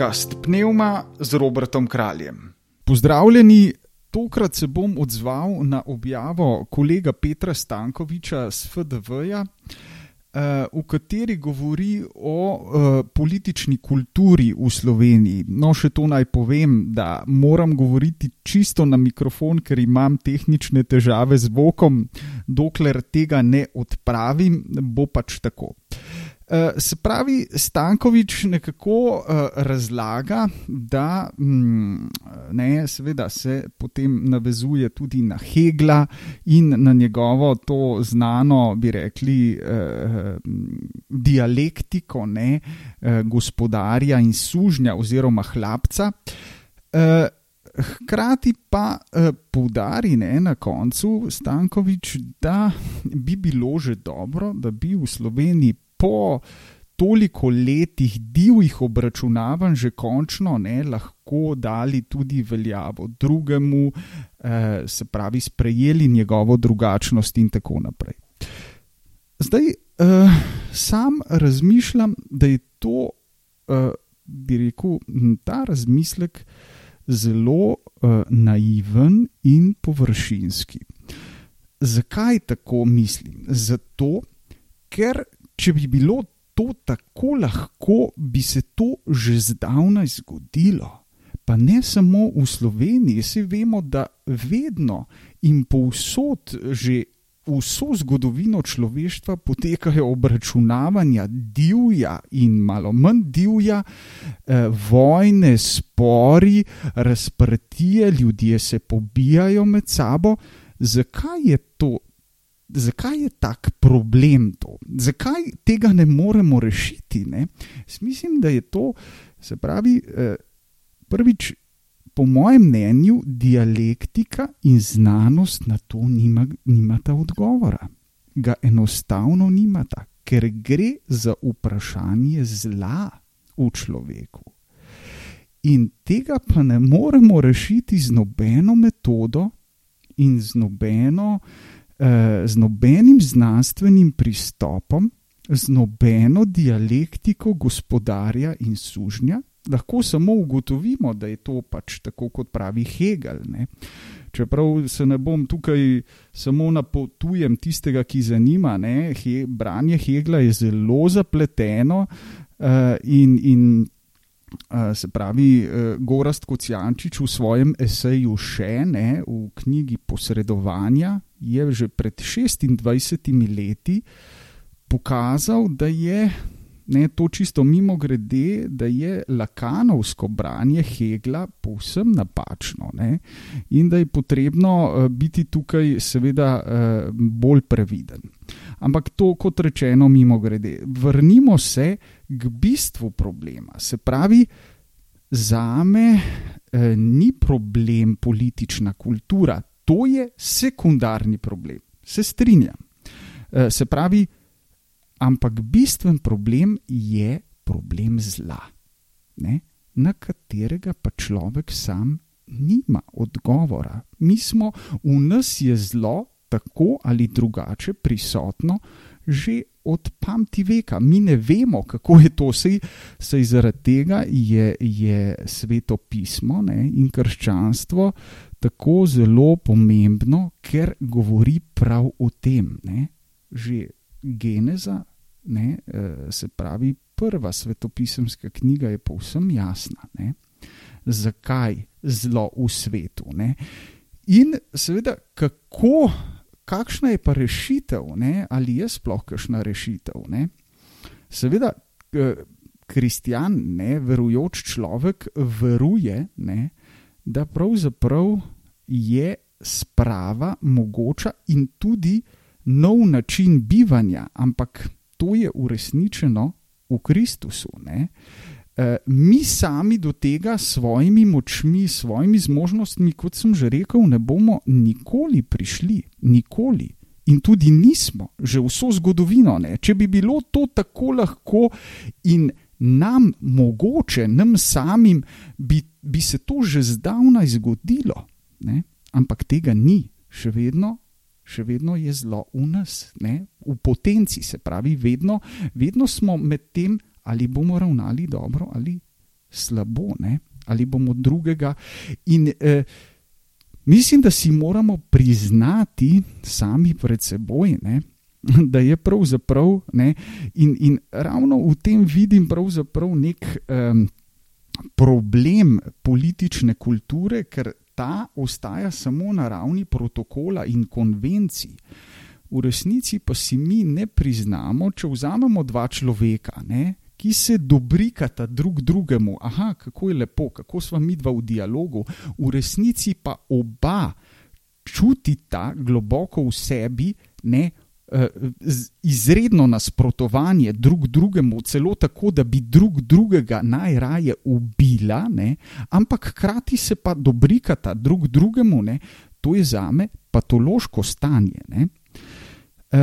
podcast Pneuma z Robertom Kraljem. Pozdravljeni, tokrat se bom odzval na objavo kolega Petra Stankoviča z FDV-ja, eh, v kateri govori o eh, politični kulturi v Sloveniji. No, še to naj povem, da moram govoriti čisto na mikrofon, ker imam tehnične težave z vokom, dokler tega ne odpravim, bo pač tako. Uh, se pravi, Stankovič nekako uh, razlaga, da mm, ne, seveda, se potem navezuje tudi na Hegla in na njegovo to znano, bi rekli, uh, dialektiko ne, uh, gospodarja in sužnja oziroma hlapca. Uh, Hkrati pa eh, poudari ne, na koncu Stankovič, da bi bilo že dobro, da bi v Sloveniji po toliko letih divjih obračunavanj že končno ne, lahko dali tudi veljavo drugemu, eh, se pravi, sprejeli njegovo drugačnost in tako naprej. Zdaj, eh, sam razmišljam, da je to, eh, bi rekel, ta razmislek zelo eh, naiven in površinski. Zakaj tako mislim? Zato, ker če bi bilo to tako lahko, bi se to že zdavnaj zgodilo. Pa ne samo v Sloveniji, vsi vemo, da vedno in povsod že vso zgodovino človeštva potekajo obračunavanja divja in malo manj divja, eh, vojne, spori, razprtije, ljudje se pobijajo med sabo. Zakaj je to zakaj je tak problem to? Zakaj tega ne moremo rešiti? Ne? Mislim, da je to, se pravi, eh, prvič, po mojem mnenju, dialektika in znanost na to nima, nimata odgovora. Ga enostavno nimata, ker gre za vprašanje zla v človeku. In tega pa ne moremo rešiti z nobeno metodo in z nobeno uh, z nobenim znanstvenim pristopom, z nobeno dialektiko gospodarja in sužnja, lahko samo ugotovimo, da je to pač tako, kot pravi Hegel. Ne? Čeprav se ne bom tukaj samo napotujem tistega, ki zanima, ne? He, branje Hegla je zelo zapleteno uh, in. in Uh, se pravi, uh, Gorast Kocijančič v svojem eseju še ne, v knjigi Posredovanja, je že pred 26 leti pokazal, da je ne, to čisto mimo grede, da je lakanovsko branje Hegla povsem napačno ne, in da je potrebno uh, biti tukaj, seveda, uh, bolj previden. Ampak to, kot rečeno, mimo grede. Vrnimo se k bistvu problema. Se pravi, za me eh, ni problem politična kultura, to je sekundarni problem. Se strinjam. Eh, se pravi, ampak bistven problem je problem zla, ne? na katerega pa človek sam nima odgovora. Mi smo, v nas je zlo tako ali drugače prisotno že od pameti veka. Mi ne vemo, kako je to, sej, sej zaradi tega je, je sveto pismo ne, in krščanstvo tako zelo pomembno, ker govori prav o tem. Ne. Že Geneza, ne, eh, se pravi, prva svetopisemska knjiga je povsem jasna, ne, zakaj zlo v svetu. Ne. In seveda, kako kakšna je pa rešitev, ne? ali je sploh kakšna rešitev. Ne? Seveda, kristjan, ne, verujoč človek, veruje, ne, da pravzaprav je sprava mogoča in tudi nov način bivanja, ampak to je uresničeno v Kristusu. Ne. Eh, mi sami do tega s svojimi močmi, s svojimi zmožnostmi, kot sem že rekel, ne bomo nikoli prišli, nikoli. In tudi nismo, že vso zgodovino. Ne. Če bi bilo to tako lahko in nam mogoče, nam samim, bi, bi se to že zdavnaj zgodilo. Ne. Ampak tega ni, še vedno, še vedno je zlo v nas, ne. v potenci, se pravi, vedno, vedno smo med tem ali bomo ravnali dobro ali slabo, ne? ali bomo drugega. In eh, mislim, da si moramo priznati sami pred seboj, ne? da je pravzaprav, ne? in, in ravno v tem vidim nek eh, problem politične kulture, ker ta ostaja samo na ravni protokola in konvencij. V resnici pa si mi ne priznamo, če vzamemo dva človeka, ne, ki se dobrikata drug drugemu, aha, kako je lepo, kako smo mi dva v dialogu, v resnici pa oba čutita globoko v sebi ne, izredno nasprotovanje drug drugemu, celo tako, da bi drug drugega najraje ubila, ne, ampak hkrati se pa dobrikata drug drugemu, ne, to je za me patološko stanje. Uh,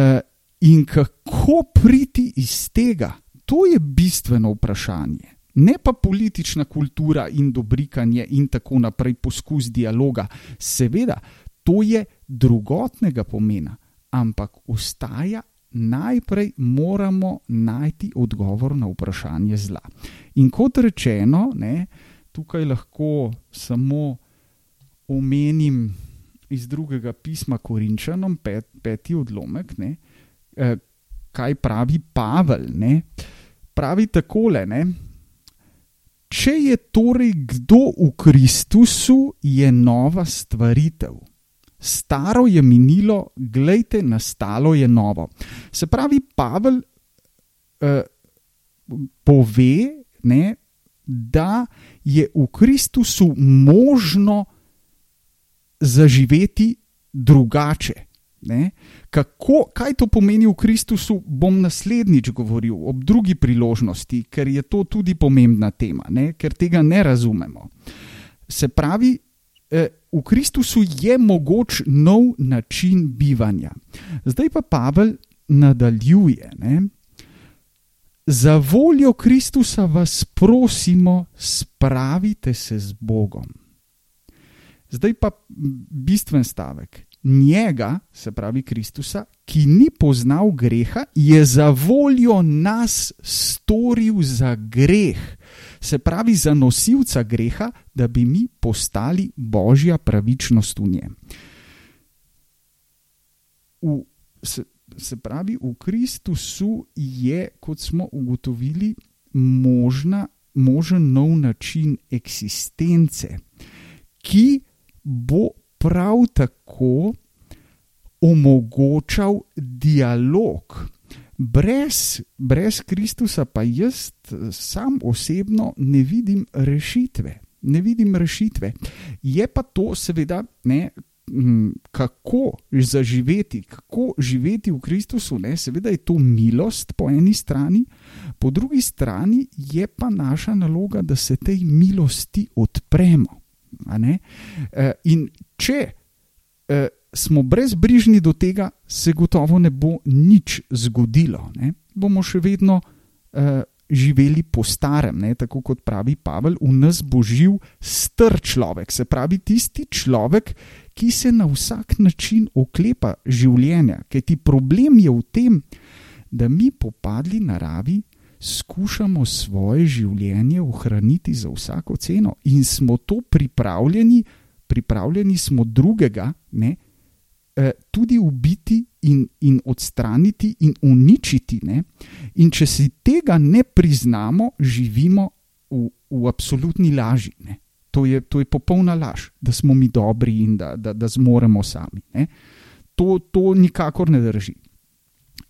in kako priti iz tega? To je bistveno vprašanje. Ne pa politična kultura in dobrikanje in tako naprej, poskus dialoga. Seveda, to je drugotnega pomena, ampak ustaja, najprej moramo najti odgovor na vprašanje zla. In kot rečeno, ne, tukaj lahko samo omenim iz drugega pisma Korinčanom, pet, peti odlomek, ne, eh, kaj pravi Pavel. Ne, pravi takole. Ne, če je torej kdo v Kristusu, je nova stvaritev. Staro je minilo, gledajte, nastalo je novo. Se pravi, Pavel eh, pove, ne, da je v Kristusu možno zaživeti drugače. Kako, kaj to pomeni v Kristusu, bom naslednjič govoril, ob drugi priložnosti, ker je to tudi pomembna tema, ne? ker tega ne razumemo. Se pravi, v Kristusu je mogoč nov način bivanja. Zdaj pa Pavel nadaljuje. Ne? Za voljo Kristusa vas prosimo, spravite se z Bogom. Zdaj pa bistven stavek. Njega, se pravi Kristusa, ki ni poznal greha, je za voljo nas storil za greh, se pravi za nosilca greha, da bi mi postali božja pravičnost v njem. V, se, se pravi, v Kristusu je, kot smo ugotovili, možna, možen nov način eksistence, ki bo prav tako omogočal dialog. Brez, brez Kristusa pa jaz sam osebno ne vidim rešitve. Ne vidim rešitve. Je pa to, seveda, ne, kako zaživeti, kako živeti v Kristusu. Ne, seveda je to milost po eni strani, po drugi strani je pa naša naloga, da se tej milosti odpremo. E, in če e, smo brezbrižni do tega, se gotovo ne bo nič zgodilo. Ne? Bomo še vedno uh, živeli po starem, ne? tako kot pravi Pavel, v nas bo živ str človek, se pravi tisti človek, ki se na vsak način oklepa življenja. Ker ti problem je v tem, da mi popadli naravi skušamo svoje življenje ohraniti za vsako ceno in smo to pripravljeni, pripravljeni smo drugega, ne, eh, tudi ubiti in, in odstraniti in uničiti. Ne. In če si tega ne priznamo, živimo v, v absolutni laži. Ne. To je, to je popolna laž, da smo mi dobri in da, da, da zmoremo sami. To, to nikakor ne drži.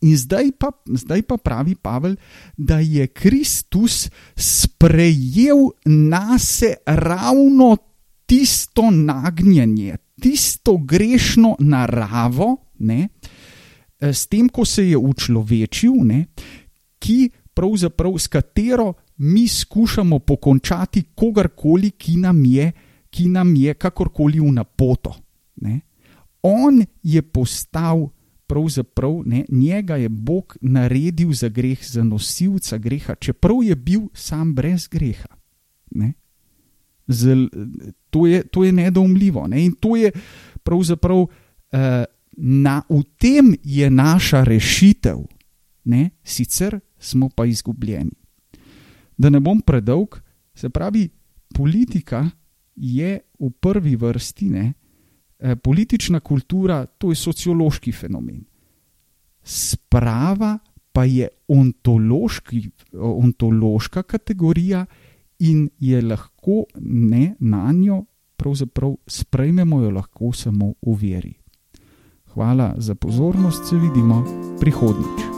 In zdaj pa, zdaj pa pravi Pavel, da je Kristus sprejel na sebe ravno tisto nagnjenje, tisto grešno naravo, ne, s tem, ko se je učlovečil, ne, ki pravzaprav s katero mi skušamo pokončati kogarkoli, ki nam je, ki nam je kakorkoli v napoto. Ne. On je postal pravzaprav ne, njega je Bog naredil za greh, za nosilca greha, čeprav je bil sam brez greha. Zel, to, je, to je nedoumljivo. Ne? In to je pravzaprav uh, na, v tem je naša rešitev, ne? sicer smo pa izgubljeni. Da ne bom predolg, Se pravi, politika je v prvi vrsti, ne, eh, politična kultura, to je sociološki fenomen. Sprava pa je ontološka kategorija in je lahko ne na njo, pravzaprav sprejmemo jo lahko samo v veri. Hvala za pozornost, se vidimo prihodnjič.